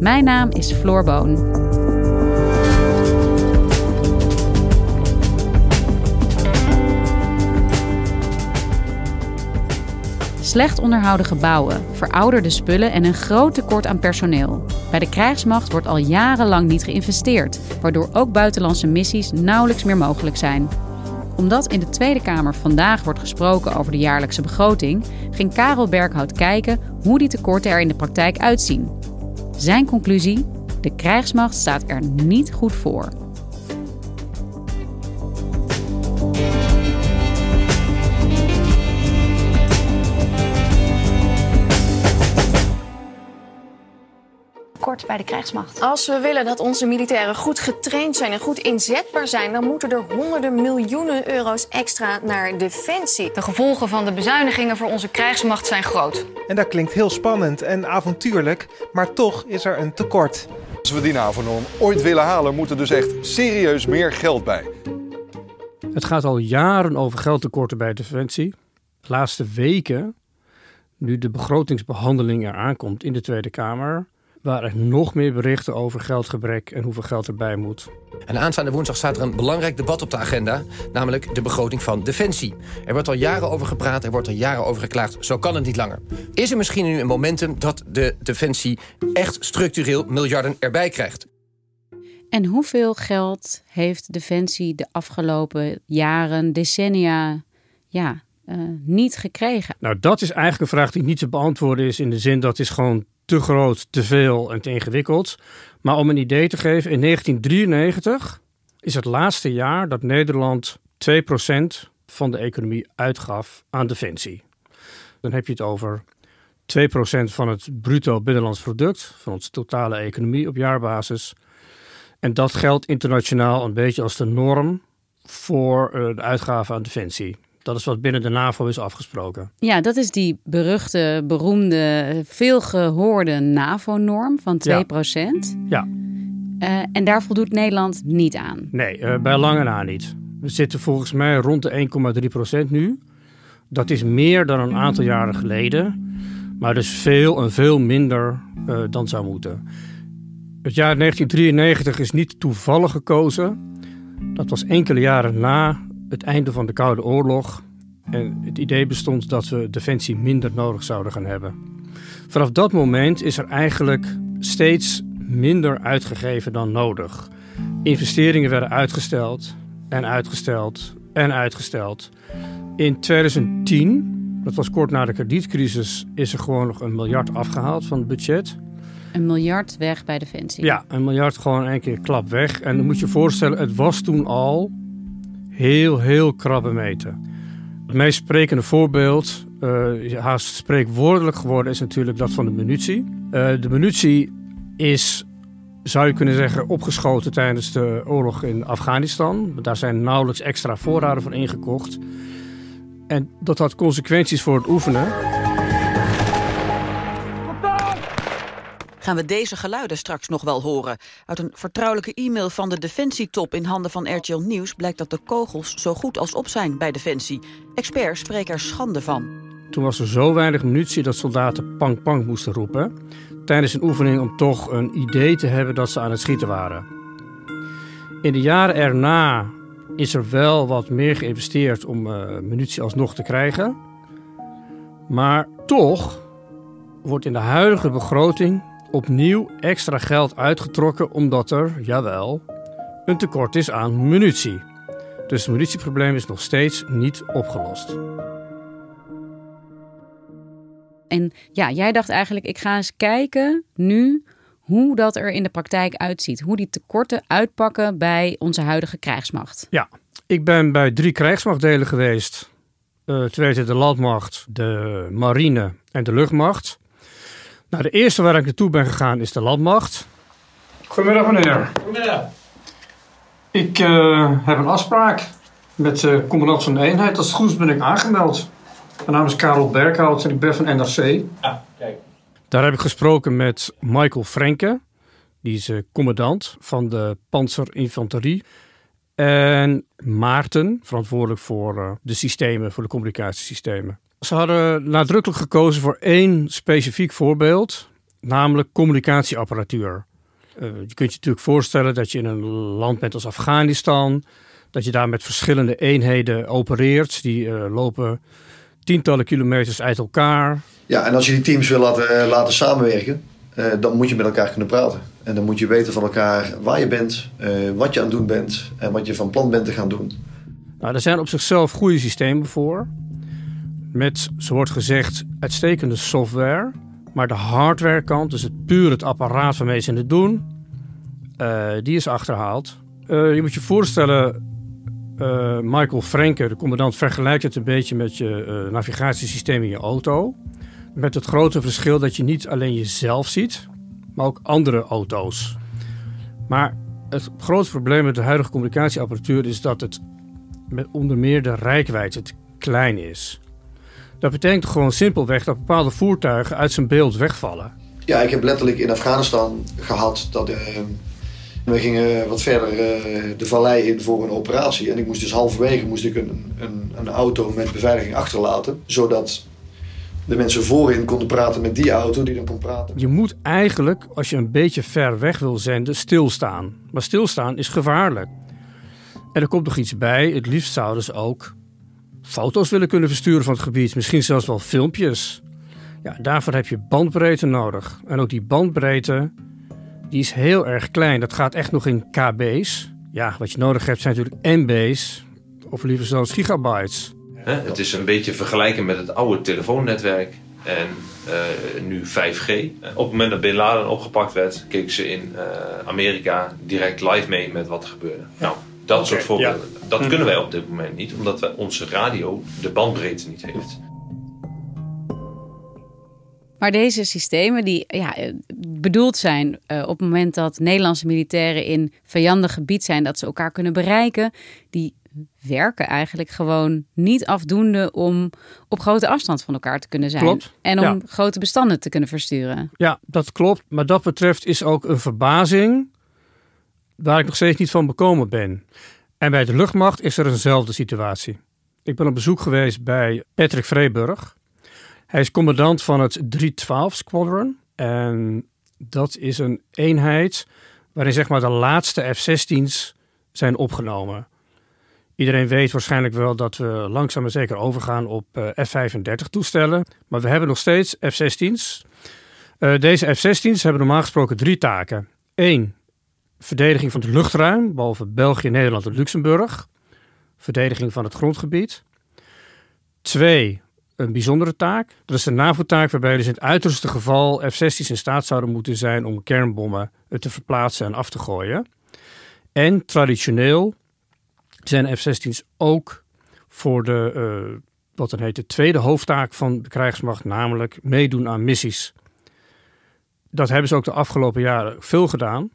Mijn naam is Floor Boon. Slecht onderhouden gebouwen, verouderde spullen en een groot tekort aan personeel. Bij de krijgsmacht wordt al jarenlang niet geïnvesteerd, waardoor ook buitenlandse missies nauwelijks meer mogelijk zijn. Omdat in de Tweede Kamer vandaag wordt gesproken over de jaarlijkse begroting, ging Karel Berghout kijken hoe die tekorten er in de praktijk uitzien. Zijn conclusie: de krijgsmacht staat er niet goed voor. Bij de krijgsmacht. Als we willen dat onze militairen goed getraind zijn en goed inzetbaar zijn, dan moeten er honderden miljoenen euro's extra naar defensie. De gevolgen van de bezuinigingen voor onze krijgsmacht zijn groot. En dat klinkt heel spannend en avontuurlijk, maar toch is er een tekort. Als we die NAVO-norm ooit willen halen, moet er dus echt serieus meer geld bij. Het gaat al jaren over geldtekorten bij Defensie. De laatste weken, nu de begrotingsbehandeling eraan komt in de Tweede Kamer, waren er nog meer berichten over geldgebrek en hoeveel geld erbij moet. En aanstaande woensdag staat er een belangrijk debat op de agenda, namelijk de begroting van Defensie. Er wordt al jaren over gepraat, er wordt al jaren over geklaagd. Zo kan het niet langer. Is er misschien nu een momentum dat de Defensie echt structureel miljarden erbij krijgt? En hoeveel geld heeft Defensie de afgelopen jaren, decennia, ja, niet gekregen? Nou, dat is eigenlijk een vraag die niet te beantwoorden is in de zin dat is gewoon te groot, te veel en te ingewikkeld. Maar om een idee te geven, in 1993 is het laatste jaar dat Nederland 2% van de economie uitgaf aan defensie. Dan heb je het over 2% van het bruto binnenlands product, van onze totale economie op jaarbasis. En dat geldt internationaal een beetje als de norm voor de uitgaven aan defensie. Dat is wat binnen de NAVO is afgesproken. Ja, dat is die beruchte, beroemde, veelgehoorde NAVO-norm van 2%. Ja. ja. Uh, en daar voldoet Nederland niet aan. Nee, uh, bij lange na niet. We zitten volgens mij rond de 1,3% nu. Dat is meer dan een aantal jaren geleden. Maar dus veel en veel minder uh, dan zou moeten. Het jaar 1993 is niet toevallig gekozen. Dat was enkele jaren na het einde van de Koude Oorlog. En het idee bestond dat we defensie minder nodig zouden gaan hebben. Vanaf dat moment is er eigenlijk steeds minder uitgegeven dan nodig. Investeringen werden uitgesteld en uitgesteld en uitgesteld. In 2010, dat was kort na de kredietcrisis, is er gewoon nog een miljard afgehaald van het budget. Een miljard weg bij Defensie? Ja, een miljard gewoon één keer klap weg. En dan moet je je voorstellen, het was toen al heel, heel krabbe meten. Het meest sprekende voorbeeld, uh, haast spreekwoordelijk geworden, is natuurlijk dat van de munitie. Uh, de munitie is, zou je kunnen zeggen, opgeschoten tijdens de oorlog in Afghanistan. Daar zijn nauwelijks extra voorraden van ingekocht. En dat had consequenties voor het oefenen. Gaan we deze geluiden straks nog wel horen? Uit een vertrouwelijke e-mail van de Defensietop in handen van RTL Nieuws... blijkt dat de kogels zo goed als op zijn bij Defensie. Experts spreken er schande van. Toen was er zo weinig munitie dat soldaten pang pang moesten roepen... tijdens een oefening om toch een idee te hebben dat ze aan het schieten waren. In de jaren erna is er wel wat meer geïnvesteerd om uh, munitie alsnog te krijgen. Maar toch wordt in de huidige begroting opnieuw extra geld uitgetrokken omdat er, jawel, een tekort is aan munitie. Dus het munitieprobleem is nog steeds niet opgelost. En ja, jij dacht eigenlijk, ik ga eens kijken nu hoe dat er in de praktijk uitziet. Hoe die tekorten uitpakken bij onze huidige krijgsmacht. Ja, ik ben bij drie krijgsmachtdelen geweest. Uh, de landmacht, de marine en de luchtmacht. Nou, de eerste waar ik naartoe ben gegaan is de landmacht. Goedemiddag meneer. Goedemiddag. Ik uh, heb een afspraak met de commandant van de eenheid. Als het goed is ben ik aangemeld. Mijn naam is Karel Berghout en ik ben van NRC. Ah, kijk. Daar heb ik gesproken met Michael Frenke. Die is uh, commandant van de panzerinfanterie. En Maarten, verantwoordelijk voor uh, de systemen, voor de communicatiesystemen. Ze hadden nadrukkelijk gekozen voor één specifiek voorbeeld, namelijk communicatieapparatuur. Uh, je kunt je natuurlijk voorstellen dat je in een land bent als Afghanistan, dat je daar met verschillende eenheden opereert. Die uh, lopen tientallen kilometers uit elkaar. Ja, en als je die teams wil laten, laten samenwerken, uh, dan moet je met elkaar kunnen praten. En dan moet je weten van elkaar waar je bent, wat je aan het doen bent en wat je van plan bent te gaan doen. Nou, er zijn op zichzelf goede systemen voor. Met, zo wordt gezegd, uitstekende software. Maar de hardwarekant, dus het puur het apparaat waarmee ze het doen, uh, die is achterhaald. je moet je voorstellen, Michael Frenke, de commandant, vergelijkt het een beetje met je navigatiesysteem in je auto. Met het grote verschil dat je niet alleen jezelf ziet, maar ook andere auto's. Maar het grote probleem met de huidige communicatieapparatuur is dat het met onder meer de rijkwijde te klein is. Dat betekent gewoon simpelweg dat bepaalde voertuigen uit zijn beeld wegvallen. Ja, ik heb letterlijk in Afghanistan gehad dat uh, we gingen wat verder uh, de vallei in voor een operatie. En ik moest dus halverwege moest ik een, een, een auto met beveiliging achterlaten, zodat de mensen voorin konden praten met die auto die dan kon praten. Je moet eigenlijk, als je een beetje ver weg wil zenden, stilstaan. Maar stilstaan is gevaarlijk. En er komt nog iets bij. Het liefst zouden ze ook foto's willen kunnen versturen van het gebied. Misschien zelfs wel filmpjes. Ja, daarvoor heb je bandbreedte nodig. En ook die bandbreedte, die is heel erg klein. Dat gaat echt nog in kb's. Ja, wat je nodig hebt zijn natuurlijk MB's. Of liever zelfs gigabytes. Het is een beetje vergelijken met het oude telefoonnetwerk en uh, nu 5G. Op het moment dat Bin Laden opgepakt werd, keken ze in uh, Amerika direct live mee met wat er gebeurde. Nou, dat okay, soort voorbeelden. Ja. Dat hm. kunnen wij op dit moment niet, omdat wij, onze radio de bandbreedte niet heeft. Maar deze systemen die ja, bedoeld zijn uh, op het moment dat Nederlandse militairen in vijandig gebied zijn, dat ze elkaar kunnen bereiken, die werken eigenlijk gewoon niet afdoende om op grote afstand van elkaar te kunnen zijn. Klopt. En om ja. grote bestanden te kunnen versturen. Ja, dat klopt. Maar dat betreft is ook een verbazing waar ik nog steeds niet van bekomen ben. En bij de luchtmacht is er eenzelfde situatie. Ik ben op bezoek geweest bij Patrick Vreeburg. Hij is commandant van het 312 Squadron. En dat is een eenheid waarin zeg maar de laatste F-16's zijn opgenomen. Iedereen weet waarschijnlijk wel dat we langzaam maar zeker overgaan op uh, F-35 toestellen. Maar we hebben nog steeds F-16's. Uh, deze F-16's hebben normaal gesproken drie taken. Eén, verdediging van het luchtruim, behalve België, Nederland en Luxemburg. Verdediging van het grondgebied. Twee, een bijzondere taak. Dat is de NAVO-taak waarbij dus in het uiterste geval F-16's in staat zouden moeten zijn om kernbommen te verplaatsen en af te gooien. En traditioneel zijn F-16's ook voor de, uh, wat dan heet, de tweede hoofdtaak van de krijgsmacht, namelijk meedoen aan missies. Dat hebben ze ook de afgelopen jaren veel gedaan.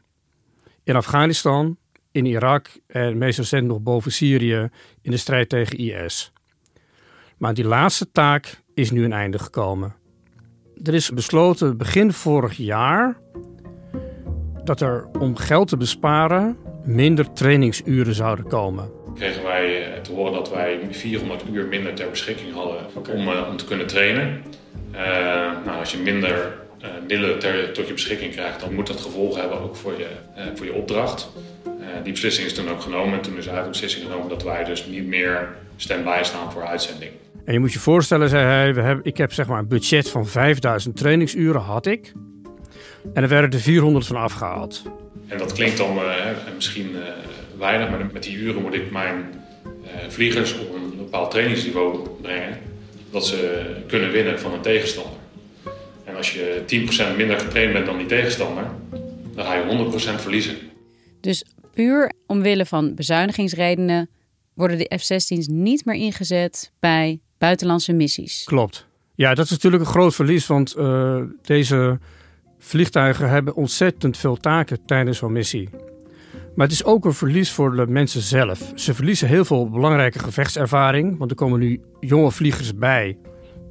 In Afghanistan, in Irak en meest recent nog boven Syrië in de strijd tegen IS. Maar die laatste taak is nu een einde gekomen. Er is besloten begin vorig jaar dat er om geld te besparen minder trainingsuren zouden komen kregen wij eh, te horen dat wij 400 uur minder ter beschikking hadden okay. om, uh, om te kunnen trainen. Uh, nou, als je minder middelen ter, tot je beschikking krijgt, dan moet dat gevolgen hebben ook voor je, voor je opdracht. die beslissing is toen ook genomen en toen is eigenlijk de beslissing genomen dat wij dus niet meer stand-by staan voor uitzending. En je moet je voorstellen, zei hij, we hebben, ik heb zeg maar een budget van 5000 trainingsuren, had ik. En er werden er 400 van afgehaald. En dat klinkt dan uh, misschien uh, weinig, maar met die uren moet ik mijn uh, vliegers op een bepaald trainingsniveau brengen. Dat ze kunnen winnen van een tegenstander. En als je 10% minder getraind bent dan die tegenstander, dan ga je 100% verliezen. Dus puur omwille van bezuinigingsredenen worden de F-16's niet meer ingezet bij buitenlandse missies. Klopt. Ja, dat is natuurlijk een groot verlies, want uh, deze vliegtuigen hebben ontzettend veel taken tijdens zo'n missie. Maar het is ook een verlies voor de mensen zelf. Ze verliezen heel veel belangrijke gevechtservaring, want er komen nu jonge vliegers bij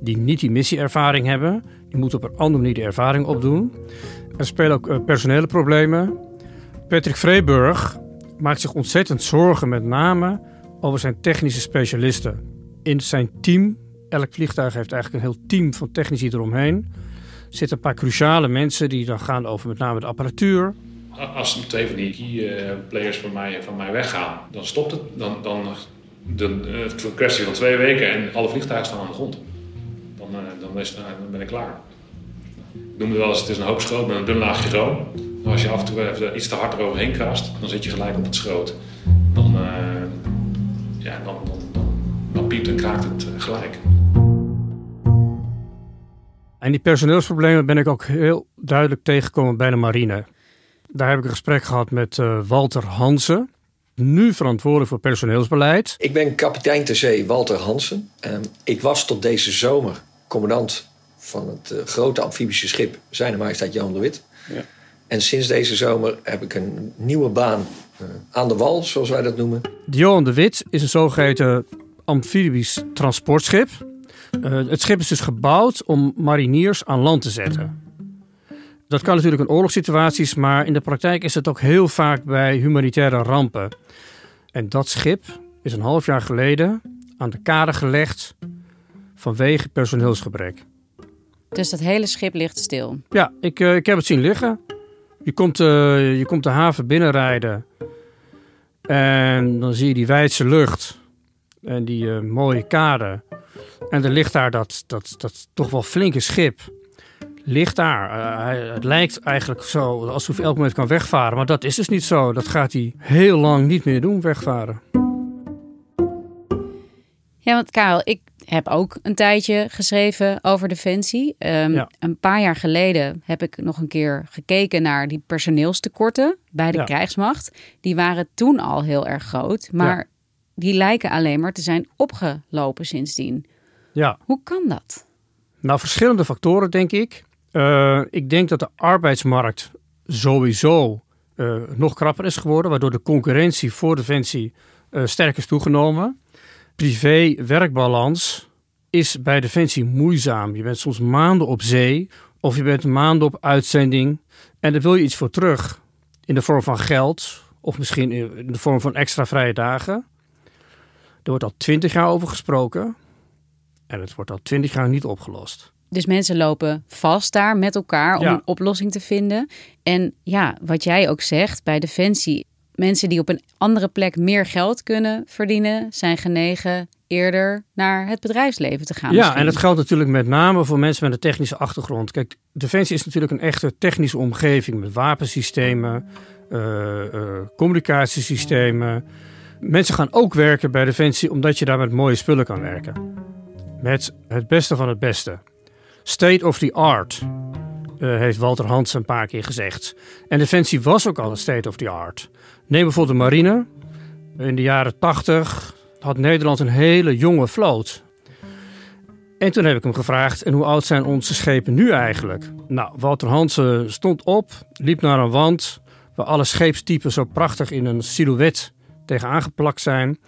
die niet die missieervaring hebben. Die moeten op een andere manier de ervaring opdoen. Er spelen ook uh, personele problemen. Patrick Vreeburg maakt zich ontzettend zorgen met name over zijn technische specialisten. In zijn team, elk vliegtuig heeft eigenlijk een heel team van technici eromheen. Er zitten een paar cruciale mensen die dan gaan over met name de apparatuur. Als twee van die key players van mij, van mij weggaan, dan stopt het. Dan, dan de, het een kwestie van twee weken en alle vliegtuigen staan aan de grond. Dan, dan, is, dan ben ik klaar. Ik noem het wel eens, het is een hoop schroot met een dun laagje room. Maar als je af en toe even iets te hard eroverheen kraast, dan zit je gelijk op het schroot. Dan, uh, ja, dan, dan, dan, dan piept en kraakt het gelijk. En die personeelsproblemen ben ik ook heel duidelijk tegengekomen bij de marine. Daar heb ik een gesprek gehad met uh, Walter Hansen, nu verantwoordelijk voor personeelsbeleid. Ik ben kapitein ter zee Walter Hansen. Um, ik was tot deze zomer commandant van het uh, grote amfibische schip Zijne Majesteit Johan de Wit. Ja. En sinds deze zomer heb ik een nieuwe baan uh, aan de wal, zoals wij dat noemen. De Johan de Wit is een zogeheten amfibisch transportschip. Uh, het schip is dus gebouwd om mariniers aan land te zetten. Dat kan natuurlijk in oorlogssituaties, maar in de praktijk is het ook heel vaak bij humanitaire rampen. En dat schip is een half jaar geleden aan de kade gelegd vanwege personeelsgebrek. Dus dat hele schip ligt stil? Ja, ik, uh, ik heb het zien liggen. Je komt, uh, je komt de haven binnenrijden en dan zie je die wijdse lucht en die uh, mooie kade. En er ligt daar dat, dat, dat toch wel flinke schip. Ligt daar. Het lijkt eigenlijk zo alsof hij elk moment kan wegvaren. Maar dat is dus niet zo. Dat gaat hij heel lang niet meer doen, wegvaren. Ja, want Karel, ik heb ook een tijdje geschreven over Defensie. Um, ja. Een paar jaar geleden heb ik nog een keer gekeken naar die personeelstekorten bij de ja. krijgsmacht. Die waren toen al heel erg groot, maar ja. die lijken alleen maar te zijn opgelopen sindsdien. Ja. Hoe kan dat? Nou, verschillende factoren, denk ik. Uh, ik denk dat de arbeidsmarkt sowieso uh, nog krapper is geworden, waardoor de concurrentie voor Defensie uh, sterk is toegenomen privé-werkbalans is bij Defensie moeizaam. Je bent soms maanden op zee of je bent maanden op uitzending en daar wil je iets voor terug in de vorm van geld of misschien in de vorm van extra vrije dagen. Er wordt al twintig jaar over gesproken en het wordt al twintig jaar niet opgelost. Dus mensen lopen vast daar met elkaar om Ja. een oplossing te vinden. En ja, wat jij ook zegt, bij Defensie, mensen die op een andere plek meer geld kunnen verdienen, zijn genegen eerder naar het bedrijfsleven te gaan. Ja, misschien. en dat geldt natuurlijk met name voor mensen met een technische achtergrond. Kijk, Defensie is natuurlijk een echte technische omgeving met wapensystemen, eh, eh, communicatiesystemen. Mensen gaan ook werken bij Defensie omdat je daar met mooie spullen kan werken. Met het beste van het beste. State of the art, eh, heeft Walter Hans een paar keer gezegd. En Defensie was ook al een state of the art. Neem bijvoorbeeld de marine. In de jaren 80 had Nederland een hele jonge vloot. En toen heb ik hem gevraagd, en hoe oud zijn onze schepen nu eigenlijk? Nou, Walter Hansen stond op, liep naar een wand... waar alle scheepstypen zo prachtig in een silhouet tegenaan geplakt zijn...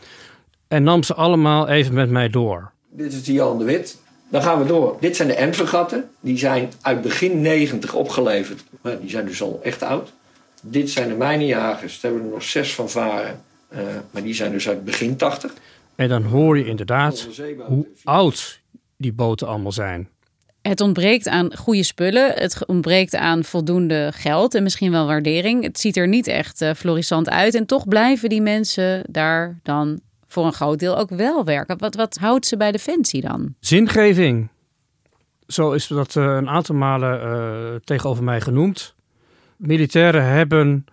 en nam ze allemaal even met mij door. Dit is de Jan de Wit. Dan gaan we door. Dit zijn de M-fregatten. Die zijn uit begin 90 opgeleverd. Maar die zijn dus al echt oud. Dit zijn de mijnenjagers. Daar hebben we er nog zes van varen. Uh, maar die zijn dus uit begin 80. En dan hoor je inderdaad hoe oud die boten allemaal zijn. Het ontbreekt aan goede spullen. Het ontbreekt aan voldoende geld en misschien wel waardering. Het ziet er niet echt uh, florissant uit. En toch blijven die mensen daar dan voor een groot deel ook wel werken. Wat, wat houdt ze bij Defensie dan? Zingeving. Zo is dat uh, een aantal malen uh, tegenover mij genoemd. Militairen hebben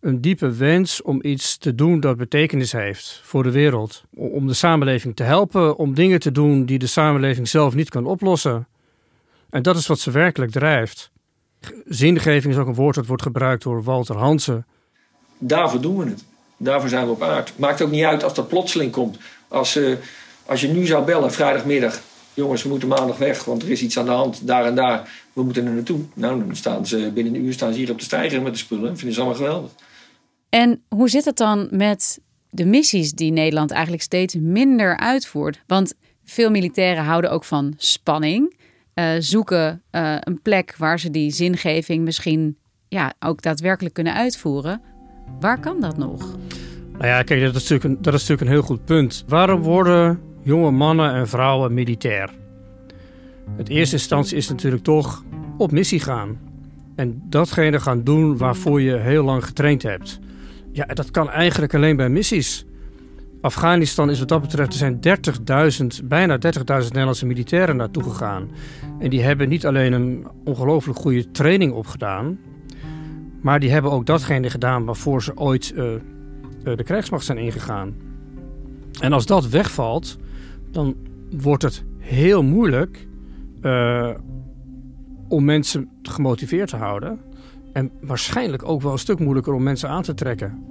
een diepe wens om iets te doen dat betekenis heeft voor de wereld. Om de samenleving te helpen, om dingen te doen die de samenleving zelf niet kan oplossen. En dat is wat ze werkelijk drijft. Zingeving is ook een woord dat wordt gebruikt door Walter Hansen. Daarvoor doen we het. Daarvoor zijn we op aard. Maakt ook niet uit als dat plotseling komt. Als, uh, als je nu zou bellen, vrijdagmiddag. Jongens, we moeten maandag weg, want er is iets aan de hand, daar en daar. We moeten er naartoe. Nou, dan staan ze binnen een uur staan ze hier op de stijger met de spullen. Dat vinden ze allemaal geweldig. En hoe zit het dan met de missies die Nederland eigenlijk steeds minder uitvoert? Want veel militairen houden ook van spanning. Uh, zoeken uh, een plek waar ze die zingeving misschien ja, ook daadwerkelijk kunnen uitvoeren. Waar kan dat nog? Nou ja, kijk, dat is, natuurlijk een, dat is natuurlijk een heel goed punt. Waarom worden jonge mannen en vrouwen militair? Het eerste instantie is natuurlijk toch op missie gaan. En datgene gaan doen waarvoor je heel lang getraind hebt. Ja, dat kan eigenlijk alleen bij missies. Afghanistan is wat dat betreft, er zijn 30.000, bijna 30.000 Nederlandse militairen naartoe gegaan. En die hebben niet alleen een ongelooflijk goede training opgedaan, maar die hebben ook datgene gedaan waarvoor ze ooit uh, de krijgsmacht zijn ingegaan. En als dat wegvalt, dan wordt het heel moeilijk uh, om mensen gemotiveerd te houden. En waarschijnlijk ook wel een stuk moeilijker om mensen aan te trekken.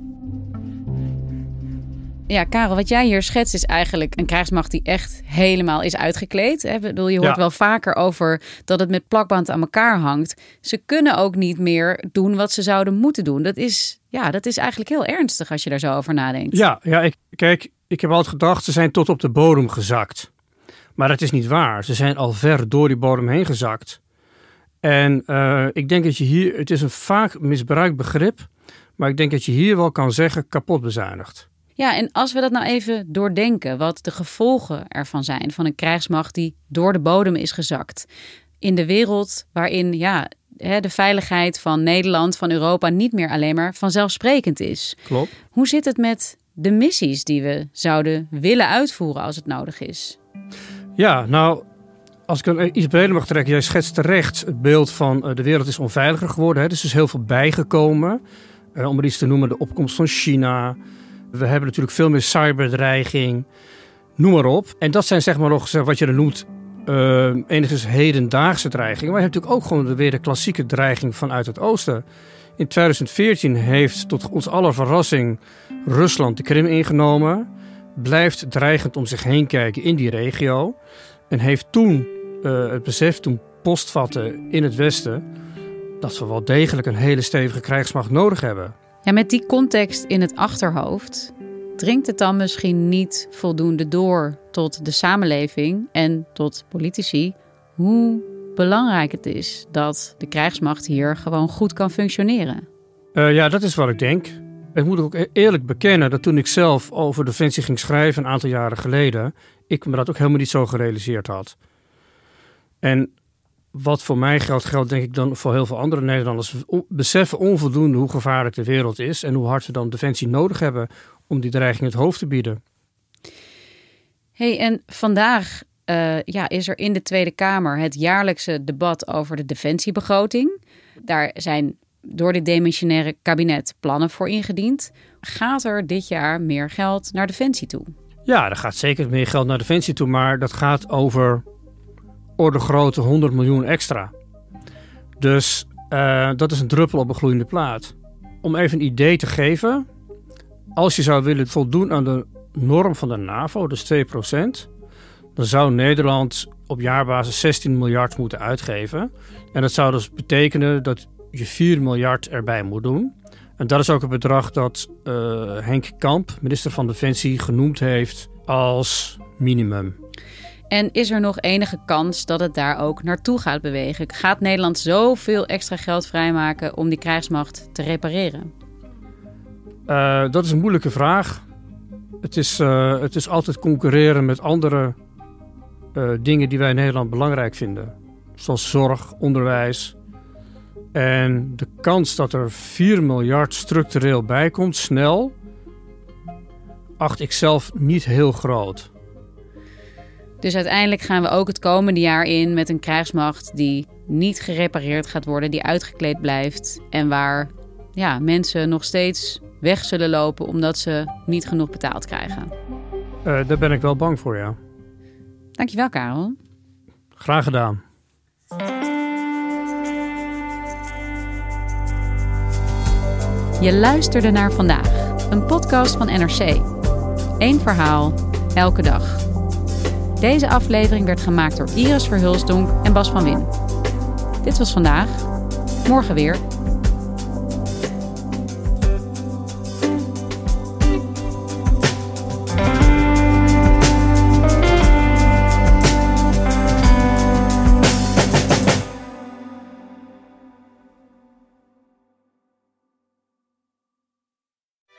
Ja, Karel, wat jij hier schetst is eigenlijk een krijgsmacht die echt helemaal is uitgekleed. Hè? Bedoel, je hoort ja. wel vaker over dat het met plakband aan elkaar hangt. Ze kunnen ook niet meer doen wat ze zouden moeten doen. Dat is, ja, dat is eigenlijk heel ernstig als je daar zo over nadenkt. Ja, ja ik, kijk, ik heb altijd gedacht, ze zijn tot op de bodem gezakt. Maar dat is niet waar. Ze zijn al ver door die bodem heen gezakt. En uh, ik denk dat je hier, het is een vaak misbruikt begrip, maar ik denk dat je hier wel kan zeggen kapot bezuinigd. Ja, en als we dat nou even doordenken, wat de gevolgen ervan zijn van een krijgsmacht die door de bodem is gezakt. In de wereld waarin ja, de veiligheid van Nederland, van Europa niet meer alleen maar vanzelfsprekend is. Klopt. Hoe zit het met de missies die we zouden willen uitvoeren als het nodig is? Ja, nou, als ik een iets breder mag trekken, jij schetst terecht het beeld van uh, de wereld is onveiliger geworden. Hè? Dus er is heel veel bijgekomen. Uh, om er iets te noemen, de opkomst van China. We hebben natuurlijk veel meer cyberdreiging, noem maar op. En dat zijn zeg maar nog wat je dan noemt uh, enigszins hedendaagse dreigingen. Maar je hebt natuurlijk ook gewoon weer de klassieke dreiging vanuit het oosten. In 2014 heeft tot ons aller verrassing Rusland de Krim ingenomen. Blijft dreigend om zich heen kijken in die regio. En heeft toen uh, het besef toen postvatten in het Westen dat we wel degelijk een hele stevige krijgsmacht nodig hebben. Ja, met die context in het achterhoofd dringt het dan misschien niet voldoende door tot de samenleving en tot politici hoe belangrijk het is dat de krijgsmacht hier gewoon goed kan functioneren. Uh, ja, dat is wat ik denk. Ik moet ook e-, eerlijk bekennen dat toen ik zelf over Defensie ging schrijven een aantal jaren geleden, ik me dat ook helemaal niet zo gerealiseerd had. En wat voor mij geldt, geldt denk ik dan voor heel veel andere Nederlanders. Beseffen onvoldoende hoe gevaarlijk de wereld is en hoe hard we dan defensie nodig hebben om die dreiging het hoofd te bieden. hey, en vandaag uh, ja, is er in de Tweede Kamer het jaarlijkse debat over de defensiebegroting. Daar zijn door dit demissionaire kabinet plannen voor ingediend. Gaat er dit jaar meer geld naar defensie toe? Ja, er gaat zeker meer geld naar defensie toe, maar dat gaat over orde grootte 100 miljoen extra. Dus uh, dat is een druppel op een gloeiende plaat. Om even een idee te geven, als je zou willen voldoen aan de norm van de NAVO, dus 2%, dan zou Nederland op jaarbasis 16 miljard moeten uitgeven. En dat zou dus betekenen dat je 4 miljard erbij moet doen. En dat is ook het bedrag dat uh, Henk Kamp, minister van Defensie, genoemd heeft als minimum. En is er nog enige kans dat het daar ook naartoe gaat bewegen? Gaat Nederland zoveel extra geld vrijmaken om die krijgsmacht te repareren? Uh, dat is een moeilijke vraag. Het is, uh, het is altijd concurreren met andere uh, dingen die wij in Nederland belangrijk vinden. Zoals zorg, onderwijs. En de kans dat er 4 miljard structureel bij komt, snel, acht ik zelf niet heel groot. Dus uiteindelijk gaan we ook het komende jaar in met een krijgsmacht die niet gerepareerd gaat worden, die uitgekleed blijft en waar ja, mensen nog steeds weg zullen lopen omdat ze niet genoeg betaald krijgen. Uh, daar ben ik wel bang voor, ja. Dankjewel, Karel. Graag gedaan. Je luisterde naar vandaag, een podcast van NRC. Eén verhaal, elke dag. Deze aflevering werd gemaakt door Iris Verhulsdonk en Bas van Win. Dit was vandaag. Morgen weer.